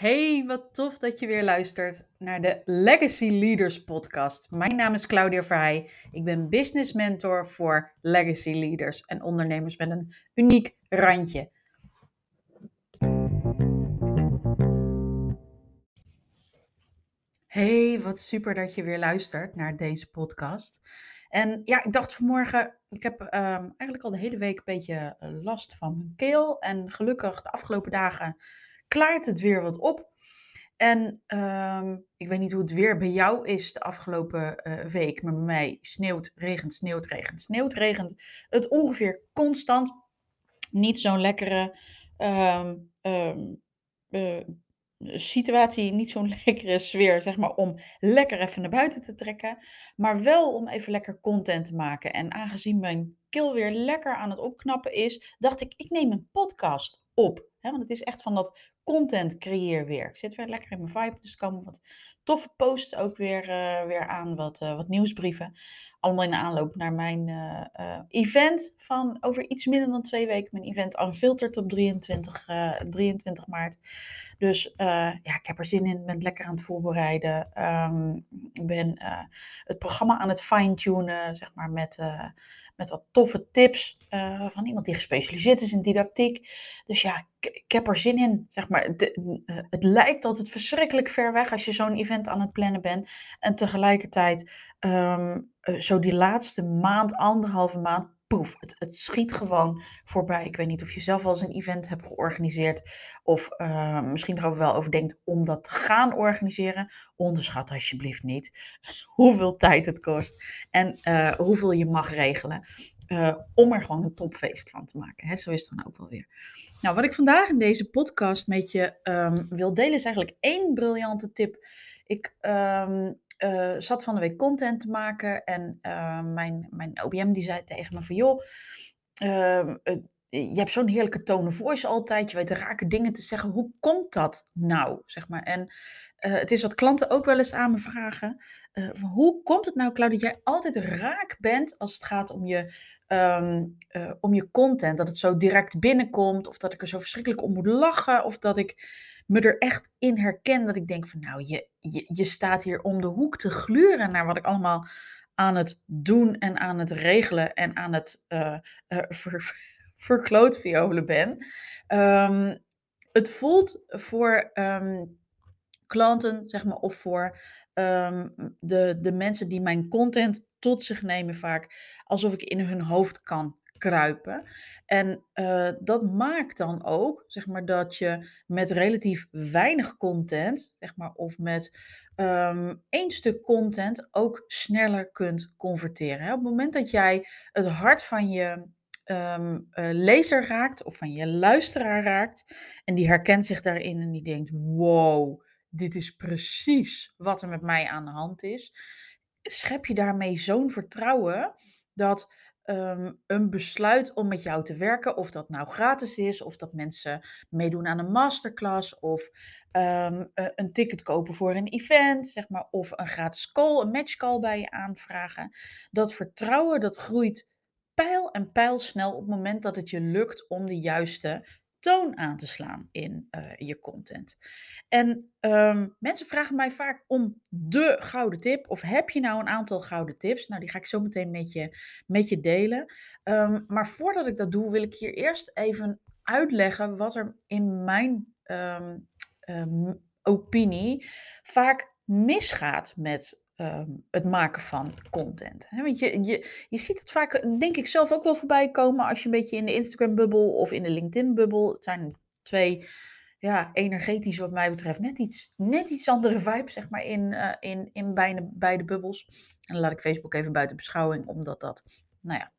Hey, wat tof dat je weer luistert naar de Legacy Leaders podcast. Mijn naam is Claudia Verheij. Ik ben business mentor voor Legacy Leaders en ondernemers met een uniek randje. Hey, wat super dat je weer luistert naar deze podcast. En ja, ik dacht vanmorgen, ik heb ehm, eigenlijk al de hele week een beetje last van mijn keel. En gelukkig de afgelopen dagen klaart het weer wat op. En ehm, ik weet niet hoe het weer bij jou is de afgelopen eh, week, maar bij mij sneeuwt, regent, sneeuwt, regent, sneeuwt, regent. Het ongeveer constant. Niet zo'n lekkere ehm, ehm, eh, situatie, niet zo'n lekkere sfeer, zeg maar, om lekker even naar buiten te trekken. Maar wel om even lekker content te maken. En aangezien mijn keel weer lekker aan het opknappen is, dacht ik, ik neem een podcast op. Want het is echt van dat content creëer weer. Ik zit weer lekker in mijn vibe, dus er komen wat toffe posts ook weer, uh, weer aan, wat, uh, wat nieuwsbrieven. Allemaal in de aanloop naar mijn uh, event van over iets minder dan twee weken. Mijn event Unfiltered op 23, 23 maart. Dus ja, ik heb er zin in. Ben lekker aan het voorbereiden. Um, ik ben het programma aan het fine-tunen, zeg maar, met met wat toffe tips uh, van iemand die gespecialiseerd is in didactiek. Dus ja, ik, heb er zin in. Zeg maar, de, uh, het lijkt altijd verschrikkelijk ver weg als je zo'n event aan het plannen bent. En tegelijkertijd, um, uh, zo die laatste maand, anderhalve maand, poef, het, het, schiet gewoon voorbij. Ik weet niet of je zelf al eens een event hebt georganiseerd of uh, misschien er wel over denkt om dat te gaan organiseren. Onderschat alsjeblieft niet hoeveel tijd het kost en uh, hoeveel je mag regelen. Uh, om er gewoon een topfeest van te maken. Hè? Zo is het dan ook wel weer. Nou, wat ik vandaag in deze podcast met je um, wil delen is eigenlijk één briljante tip. Ik um, uh, zat van de week content te maken en uh, mijn, mijn OBM die zei tegen me van joh, uh, je hebt zo'n heerlijke tone voice altijd, je weet rake dingen te zeggen, hoe komt dat nou, zeg maar. En het is wat klanten ook wel eens aan me vragen, van, hoe komt het nou Claudia, dat jij altijd raak bent als het gaat om je, um, om je content, dat het zo direct binnenkomt of dat ik er zo verschrikkelijk om moet lachen of dat ik me er echt in herken dat ik denk van nou, je, je, je staat hier om de hoek te gluren naar wat ik allemaal aan het doen en aan het regelen en aan het uh, uh, ver, verklootviolen ben. Um, het voelt voor um, klanten, zeg maar, of voor um, de, de mensen die mijn content tot zich nemen vaak, alsof ik in hun hoofd kan kruipen. En uh, dat maakt dan ook, zeg maar, dat je met relatief weinig content, zeg maar, of met um, één stuk content ook sneller kunt converteren. Op het moment dat jij het hart van je um, uh, lezer raakt of van je luisteraar raakt en die herkent zich daarin en die denkt, wow, dit is precies wat er met mij aan de hand is, schep je daarmee zo'n vertrouwen dat um, een besluit om met jou te werken, of dat nou gratis is, of dat mensen meedoen aan een masterclass, of um, een ticket kopen voor een event, zeg maar, of een gratis call, een matchcall bij je aanvragen. Dat vertrouwen, dat groeit pijl en pijlsnel op het moment dat het je lukt om de juiste toon aan te slaan in uh, je content. En um, mensen vragen mij vaak om de gouden tip. Of heb je nou een aantal gouden tips? Nou, die ga ik zo meteen met je, met je delen. Um, maar voordat ik dat doe, wil ik hier eerst even uitleggen wat er in mijn um, opinie vaak misgaat met um, het maken van content. Want je, je, je ziet het vaak, denk ik zelf ook wel voorbij komen als je een beetje in de Instagram-bubbel of in de LinkedIn-bubbel. Het zijn twee, ja, energetisch wat mij betreft, net iets, net iets andere vibe, zeg maar, in, uh, in, in beide, beide bubbels. En dan laat ik Facebook even buiten beschouwing, omdat dat, nou ja,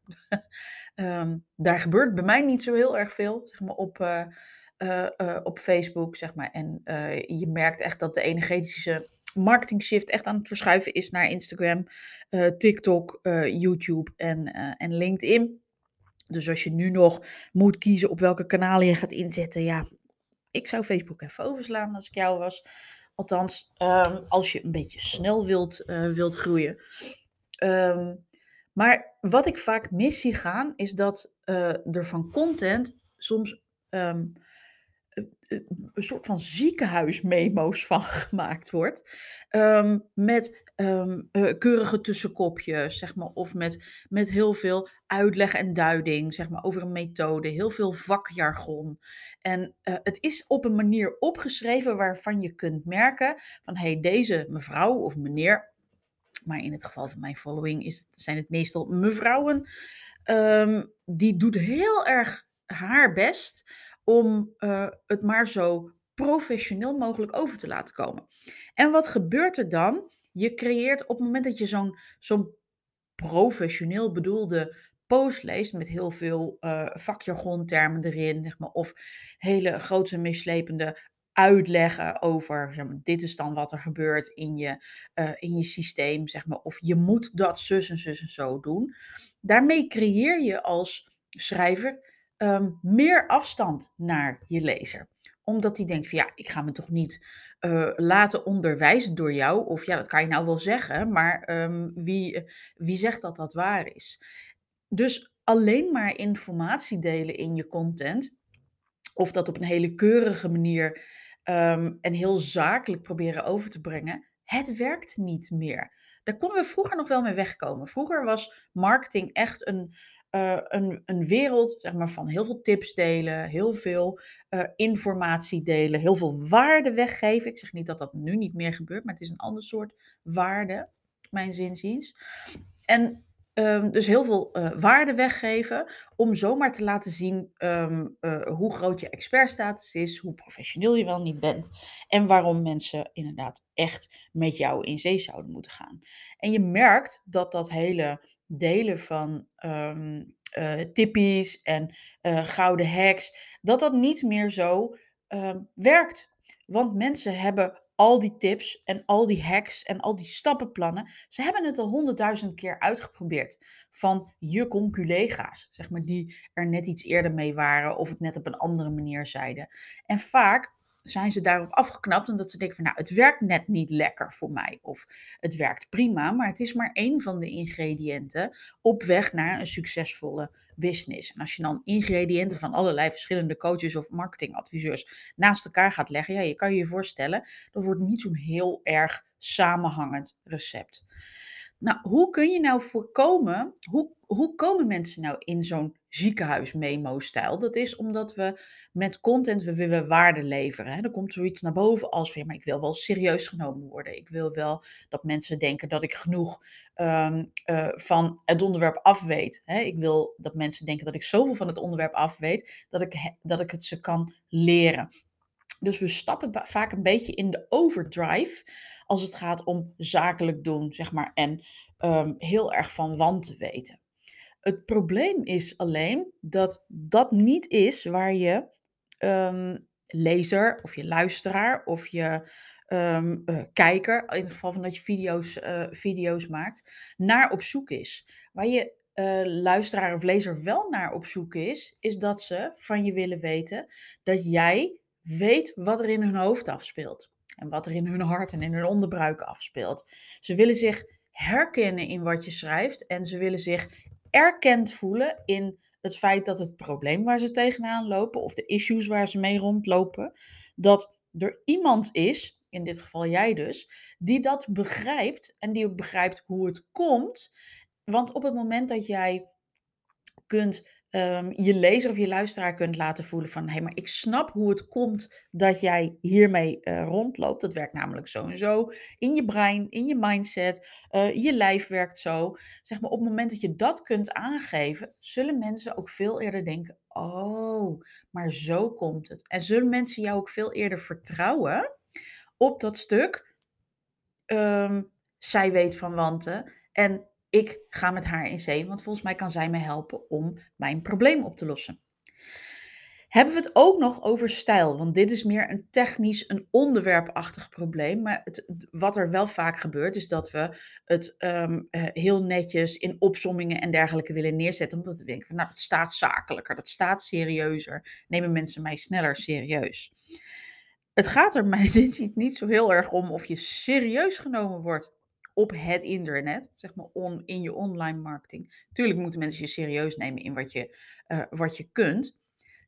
um, daar gebeurt bij mij niet zo heel erg veel, zeg maar, op... Uh, uh, op Facebook, zeg maar. En je merkt echt dat de energetische marketing shift echt aan het verschuiven is naar Instagram, uh, TikTok, uh, YouTube en, uh, en LinkedIn. Dus als je nu nog moet kiezen op welke kanalen je gaat inzetten, ja, ik zou Facebook even overslaan als ik jou was. Althans, um, als je een beetje snel wilt, wilt groeien. Um, maar wat ik vaak mis zie gaan, is dat er van content soms um, een soort van ziekenhuismemo's van gemaakt wordt. Ehm, met um, keurige tussenkopjes, zeg maar, of met, met heel veel uitleg en duiding, zeg maar, over een methode, heel veel vakjargon. En uh, het is op een manier opgeschreven waarvan je kunt merken van, hé, hey, deze mevrouw of meneer, maar in het geval van mijn following is, zijn het meestal mevrouwen, um, die doet heel erg haar best om uh, het maar zo professioneel mogelijk over te laten komen. En wat gebeurt er dan? Je creëert op het moment dat je zo'n professioneel bedoelde post leest met heel veel uh, vakjargontermen erin, zeg maar, of hele grote mislepende uitleggen over, zeg maar, dit is dan wat er gebeurt in je, uh, in je systeem, zeg maar, of je moet dat zus en zus en zo doen. Daarmee creëer je als schrijver um, meer afstand naar je lezer. Omdat hij denkt van ja, ik ga me toch niet uh, laten onderwijzen door jou. Of ja, dat kan je nou wel zeggen, maar um, wie, wie zegt dat dat waar is? Dus alleen maar informatie delen in je content, of dat op een hele keurige manier um, en heel zakelijk proberen over te brengen, het werkt niet meer. Daar konden we vroeger nog wel mee wegkomen. Vroeger was marketing echt een, uh, een, een wereld zeg maar, van heel veel tips delen, heel veel uh, informatie delen, heel veel waarde weggeven. Ik zeg niet dat dat nu niet meer gebeurt, maar het is een ander soort waarde, mijn zinziens. En um, dus heel veel uh, waarde weggeven om zomaar te laten zien um, hoe groot je expertstatus is, hoe professioneel je wel niet bent en waarom mensen inderdaad echt met jou in zee zouden moeten gaan. En je merkt dat dat hele delen van um, uh, tippies en uh, gouden hacks, dat dat niet meer zo uh, werkt. Want mensen hebben al die tips en al die hacks en al die stappenplannen, ze hebben het al honderdduizend keer uitgeprobeerd van je conculega's, zeg maar, die er net iets eerder mee waren of het net op een andere manier zeiden. En vaak zijn ze daarop afgeknapt omdat ze denken van nou, het werkt net niet lekker voor mij. Of het werkt prima, maar het is maar één van de ingrediënten op weg naar een succesvolle business. En als je dan ingrediënten van allerlei verschillende coaches of marketingadviseurs naast elkaar gaat leggen, ja, je kan je je voorstellen, dat wordt niet zo'n heel erg samenhangend recept. Nou, hoe kun je nou voorkomen, hoe, hoe komen mensen nou in zo'n ziekenhuis-memo-stijl? Dat is omdat we met content, we willen waarde leveren. Hè? Er komt zoiets naar boven als ja, maar ik wil wel serieus genomen worden. Ik wil wel dat mensen denken dat ik genoeg um, uh, van het onderwerp af weet. Hè? Ik wil dat mensen denken dat ik zoveel van het onderwerp af weet, dat ik, dat ik het ze kan leren. Dus we stappen vaak een beetje in de overdrive als het gaat om zakelijk doen, zeg maar, en um, heel erg van wanten weten. Het probleem is alleen dat dat niet is waar je um, lezer of je luisteraar of je um, uh, kijker, in het geval van dat je video's, uh, video's maakt, naar op zoek is. Waar je uh, luisteraar of lezer wel naar op zoek is, is dat ze van je willen weten dat jij weet wat er in hun hoofd afspeelt. En wat er in hun hart en in hun onderbuik afspeelt. Ze willen zich herkennen in wat je schrijft en ze willen zich erkend voelen in het feit dat het probleem waar ze tegenaan lopen of de issues waar ze mee rondlopen, dat er iemand is, in dit geval jij dus, die dat begrijpt en die ook begrijpt hoe het komt. Want op het moment dat jij kunt um, je lezer of je luisteraar kunt laten voelen van hé, hey, maar ik snap hoe het komt dat jij hiermee uh, rondloopt. Dat werkt namelijk zo en zo in je brein, in je mindset, uh, je lijf werkt zo. Zeg maar op het moment dat je dat kunt aangeven, zullen mensen ook veel eerder denken: oh, maar zo komt het. En zullen mensen jou ook veel eerder vertrouwen op dat stuk. Um, zij weet van wanten. En ik ga met haar in zee, want volgens mij kan zij mij helpen om mijn probleem op te lossen. Hebben we het ook nog over stijl? Want dit is meer een technisch, een onderwerpachtig probleem. Maar het, wat er wel vaak gebeurt, is dat we het um, heel netjes in opsommingen en dergelijke willen neerzetten. Omdat we denken van, nou, dat staat zakelijker, dat staat serieuzer. Nemen mensen mij sneller serieus? Het gaat er mij niet zo heel erg om of je serieus genomen wordt op het internet, zeg maar in je online marketing. Tuurlijk moeten mensen je serieus nemen in wat je, uh, wat je kunt.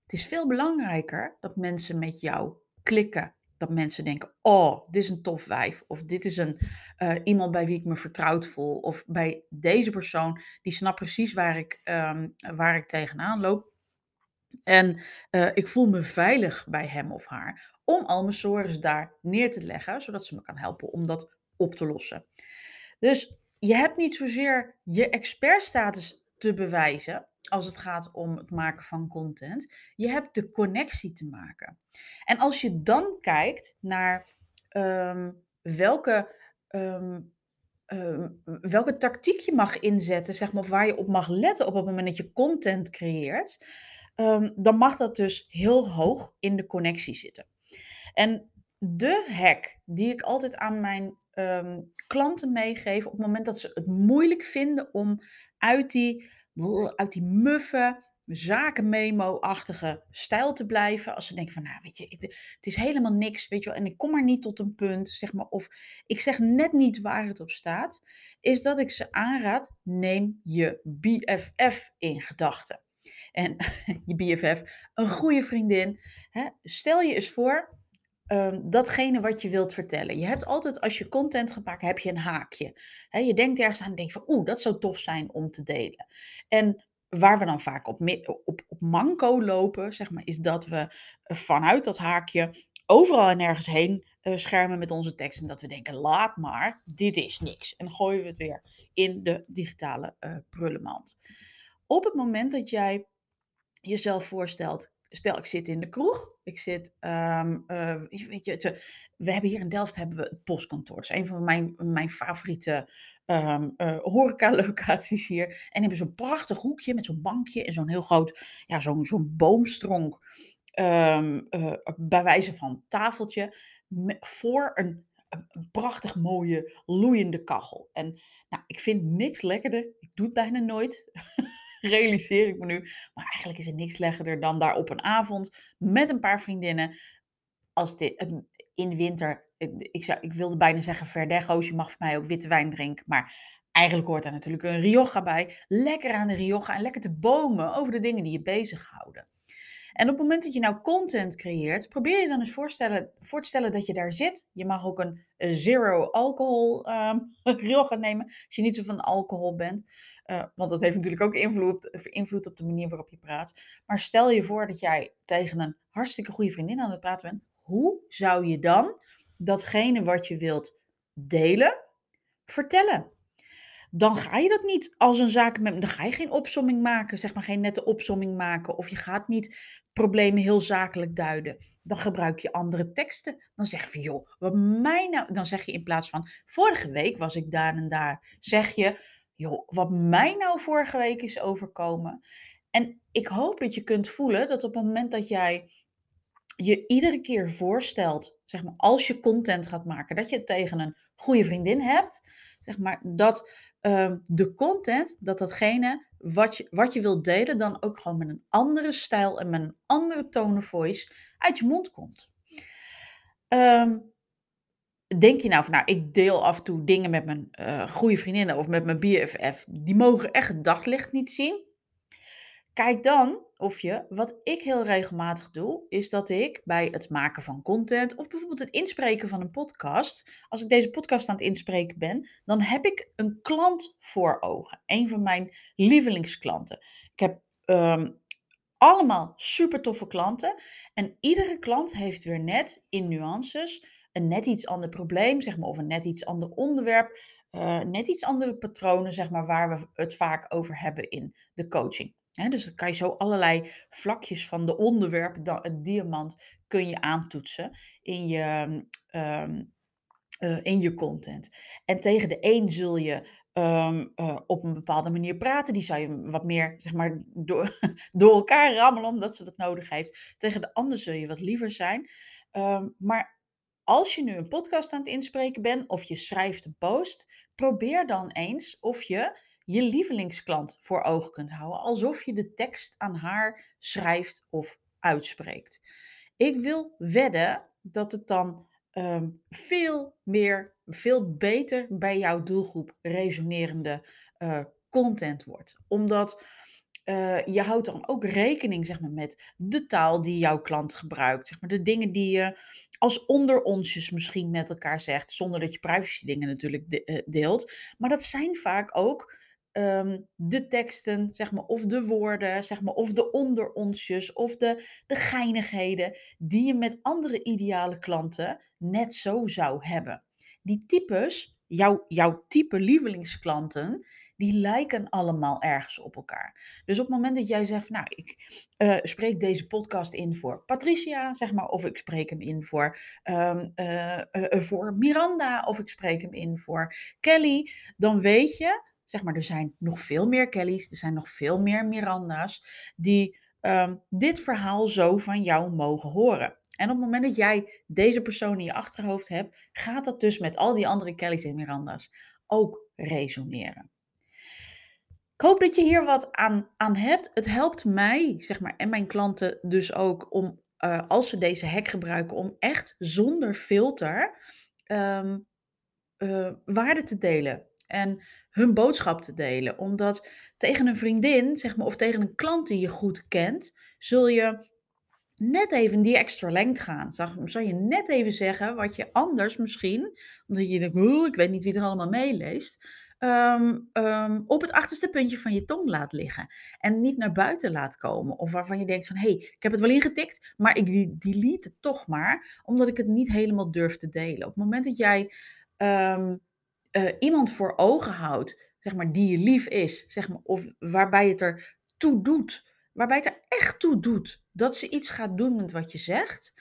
Het is veel belangrijker dat mensen met jou klikken. Dat mensen denken: oh, dit is een tof wijf. Of dit is een, uh, iemand bij wie ik me vertrouwd voel. Of bij deze persoon, die snapt precies waar ik, um, waar ik tegenaan loop. En uh, ik voel me veilig bij hem of haar. Om al mijn daar neer te leggen, zodat ze me kan helpen om dat op te lossen. Dus je hebt niet zozeer je expertstatus te bewijzen als het gaat om het maken van content. Je hebt de connectie te maken. En als je dan kijkt naar ehm, welke, ehm, ehm, welke tactiek je mag inzetten, zeg maar, of waar je op mag letten op het moment dat je content creëert, dan mag dat dus heel hoog in de connectie zitten. En de hack die ik altijd aan mijn klanten meegeef op het moment dat ze het moeilijk vinden om uit die uit die muffe, zakenmemo-achtige stijl te blijven. Als ze denken van, nou weet je, het is helemaal niks, weet je wel. En ik kom maar niet tot een punt, zeg maar. Of ik zeg net niet waar het op staat. Is dat ik ze aanraad, neem je BFF in gedachten. En je BFF, een goede vriendin. Hè? Stel je eens voor, um, datgene wat je wilt vertellen. Je hebt altijd, als je content gaat heb je een haakje. je denkt ergens aan en denkt van, oeh, dat zou tof zijn om te delen. En waar we dan vaak op, op, op manco lopen, zeg maar, is dat we eh, vanuit dat haakje overal en nergens heen uh, schermen met onze tekst. En dat we denken, laat maar, dit is niks. En gooien we het weer in de digitale uh, prullenmand. Op het moment dat jij jezelf voorstelt, stel ik zit in de kroeg, ik zit, um, uh, weet je, we hebben hier in Delft hebben we het postkantoor. Is een van mijn, mijn favoriete um, horeca-locaties hier. En hebben zo'n prachtig hoekje met zo'n bankje en zo'n heel groot, ja, zo'n zo'n boomstronk, uh, bij wijze van tafeltje, voor een, een, prachtig mooie loeiende kachel. En nou, ik vind niks lekkerder, ik doe het bijna nooit. realiseer ik me nu. Maar eigenlijk is het niks lekkerder dan daar op een avond met een paar vriendinnen. Als dit, in de winter, ik, zou, ik wilde bijna zeggen verdego's, je mag voor mij ook witte wijn drinken. Maar eigenlijk hoort daar natuurlijk een Rioja bij. Lekker aan de Rioja en lekker te bomen over de dingen die je bezighouden. En op het moment dat je nou content creëert, probeer je dan eens voorstellen, voor te stellen dat je daar zit. Je mag ook een zero alcohol um, Rioja nemen, als je niet zo van alcohol bent. Uh, want dat heeft natuurlijk ook invloed, invloed op de manier waarop je praat. Maar stel je voor dat jij tegen een hartstikke goede vriendin aan het praten bent. Hoe zou je dan datgene wat je wilt delen, vertellen? Dan ga je dat niet als een zaak met. Dan ga je geen opsomming maken, zeg maar geen nette opsomming maken. Of je gaat niet problemen heel zakelijk duiden. Dan gebruik je andere teksten. Dan zeg je, joh, wat mij nou. Dan zeg je in plaats van. Vorige week was ik daar en daar. Zeg je, joh, wat mij nou vorige week is overkomen. En ik hoop dat je kunt voelen dat op het moment dat jij je iedere keer voorstelt, zeg maar, als je content gaat maken, dat je het tegen een goede vriendin hebt, zeg maar, dat uh, de content, dat datgene wat je, wat je wilt delen, dan ook gewoon met een andere stijl en met een andere tone of voice uit je mond komt. Um, denk je nou van, nou, ik deel af en toe dingen met mijn uh, goede vriendinnen of met mijn BFF, die mogen echt het daglicht niet zien. Kijk dan of je, wat ik heel regelmatig doe, is dat ik bij het maken van content of bijvoorbeeld het inspreken van een podcast, als ik deze podcast aan het inspreken ben, dan heb ik een klant voor ogen. Een van mijn lievelingsklanten. Ik heb um, allemaal super toffe klanten en iedere klant heeft weer net in nuances een net iets ander probleem, zeg maar, of een net iets ander onderwerp, uh, net iets andere patronen, zeg maar, waar we het vaak over hebben in de coaching. dus dan kan je zo allerlei vlakjes van de onderwerp, het diamant, kun je aantoetsen in je, um, uh, in je content. En tegen de een zul je um, uh, op een bepaalde manier praten. Die zou je wat meer, zeg maar, door, door elkaar rammelen, omdat ze dat nodig heeft. Tegen de ander zul je wat liever zijn. Um, maar als je nu een podcast aan het inspreken bent of je schrijft een post, probeer dan eens of je je lievelingsklant voor ogen kunt houden, alsof je de tekst aan haar schrijft of uitspreekt. Ik wil wedden dat het dan ehm, veel meer, veel beter bij jouw doelgroep resonerende uh, content wordt. Omdat uh, je houdt dan ook rekening zeg maar, met de taal die jouw klant gebruikt. Zeg maar, de dingen die je als onderonsjes misschien met elkaar zegt, zonder dat je privacy dingen natuurlijk de, deelt. Maar dat zijn vaak ook Ehm, de teksten, zeg maar, of de woorden, zeg maar, of de onderonsjes, of de, de geinigheden, die je met andere ideale klanten net zo zou hebben. Die types, jouw, jouw type lievelingsklanten, die lijken allemaal ergens op elkaar. Dus op het moment dat jij zegt, nou, ik uh, spreek deze podcast in voor Patricia, zeg maar, of ik spreek hem in voor, um, uh, uh, voor Miranda, of ik spreek hem in voor Kelly, dan weet je zeg maar, er zijn nog veel meer Kelly's, er zijn nog veel meer Miranda's die um, dit verhaal zo van jou mogen horen. En op het moment dat jij deze persoon in je achterhoofd hebt, gaat dat dus met al die andere Kelly's en Miranda's ook resoneren. Ik hoop dat je hier wat aan, aan hebt. Het helpt mij, zeg maar, en mijn klanten dus ook om, uh, als ze deze hack gebruiken, om echt zonder filter um, waarde te delen. En hun boodschap te delen. Omdat tegen een vriendin, zeg maar, of tegen een klant die je goed kent, zul je net even die extra lengte gaan. Zal je net even zeggen wat je anders misschien, omdat je denkt, ik weet niet wie er allemaal meeleest, um, um, op het achterste puntje van je tong laat liggen. En niet naar buiten laat komen. Of waarvan je denkt van, hé, hey, ik heb het wel ingetikt, maar ik delete het toch maar, omdat ik het niet helemaal durf te delen. Op het moment dat jij... Um, uh, iemand voor ogen houdt, zeg maar, die je lief is, zeg maar, of waarbij het er toe doet, waarbij het er echt toe doet dat ze iets gaat doen met wat je zegt,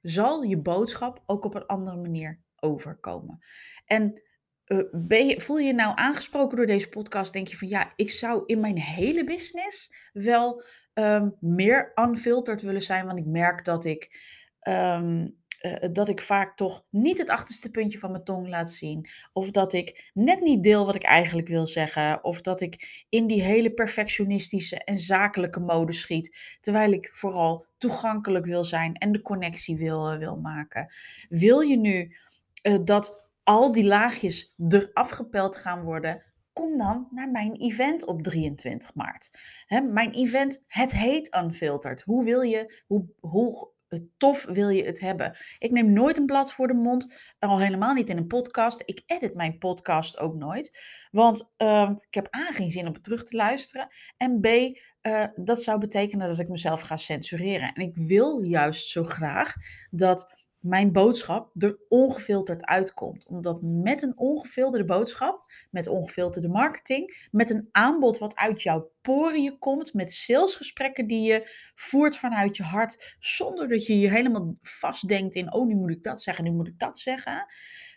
zal je boodschap ook op een andere manier overkomen. En je, voel je je nou aangesproken door deze podcast? Denk je van ja, ik zou in mijn hele business wel um, meer unfiltered willen zijn, want ik merk dat ik um, uh, dat ik vaak toch niet het achterste puntje van mijn tong laat zien. Of dat ik net niet deel wat ik eigenlijk wil zeggen. Of dat ik in die hele perfectionistische en zakelijke mode schiet. Terwijl ik vooral toegankelijk wil zijn en de connectie wil, uh, wil maken. Wil je nu dat al die laagjes eraf gepeld gaan worden? Kom dan naar mijn event op 23 maart. Hè, mijn event, het heet Unfiltered. Hoe wil je, hoe, hoe tof wil je het hebben. Ik neem nooit een blad voor de mond, al helemaal niet in een podcast. Ik edit mijn podcast ook nooit, want uh, ik heb A, geen zin om het terug te luisteren. En B, uh, dat zou betekenen dat ik mezelf ga censureren. En ik wil juist zo graag dat mijn boodschap er ongefilterd uitkomt. Omdat met een ongefilterde boodschap, met ongefilterde marketing, met een aanbod wat uit jouw poriën komt, met salesgesprekken die je voert vanuit je hart, zonder dat je je helemaal vastdenkt in, oh nu moet ik dat zeggen, nu moet ik dat zeggen,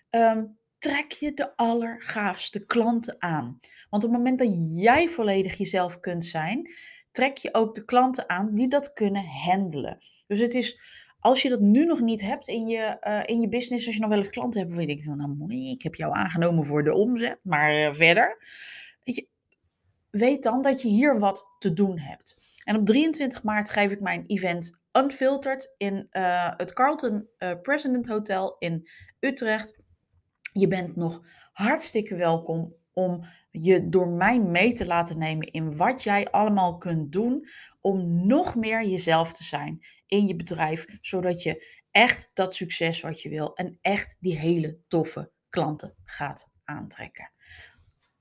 um, trek je de allergaafste klanten aan. Want op het moment dat jij volledig jezelf kunt zijn, trek je ook de klanten aan die dat kunnen handelen. Dus het is als je dat nu nog niet hebt in je, uh, in je business, als je nog wel eens klanten hebt, weet ik van, nou mooi, ik heb jou aangenomen voor de omzet, maar uh, verder, weet, je, weet dan dat je hier wat te doen hebt. En op 23 maart geef ik mijn event Unfiltered in uh, het Carlton President Hotel in Utrecht. Je bent nog hartstikke welkom om je door mij mee te laten nemen in wat jij allemaal kunt doen om nog meer jezelf te zijn in je bedrijf, zodat je echt dat succes wat je wil en echt die hele toffe klanten gaat aantrekken.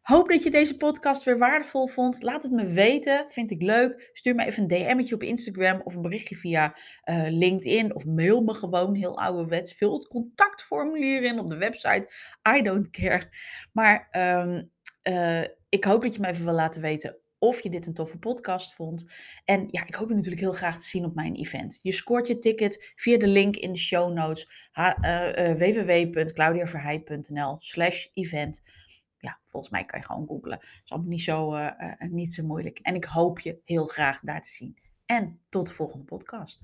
Hoop dat je deze podcast weer waardevol vond. Laat het me weten. Vind ik leuk. Stuur me even een DM'tje op Instagram of een berichtje via uh, LinkedIn. Of mail me gewoon heel ouderwets. Vul het contactformulier in op de website. I don't care. Maar um, uh, ik hoop dat je me even wil laten weten of je dit een toffe podcast vond. En ja, ik hoop je natuurlijk heel graag te zien op mijn event. Je scoort je ticket via de link in de show notes. Uh, uh, www.claudiaverheid.nl slash event. Ja, volgens mij kan je gewoon googlen. Dat is allemaal niet zo, uh, niet zo moeilijk. En ik hoop je heel graag daar te zien. En tot de volgende podcast.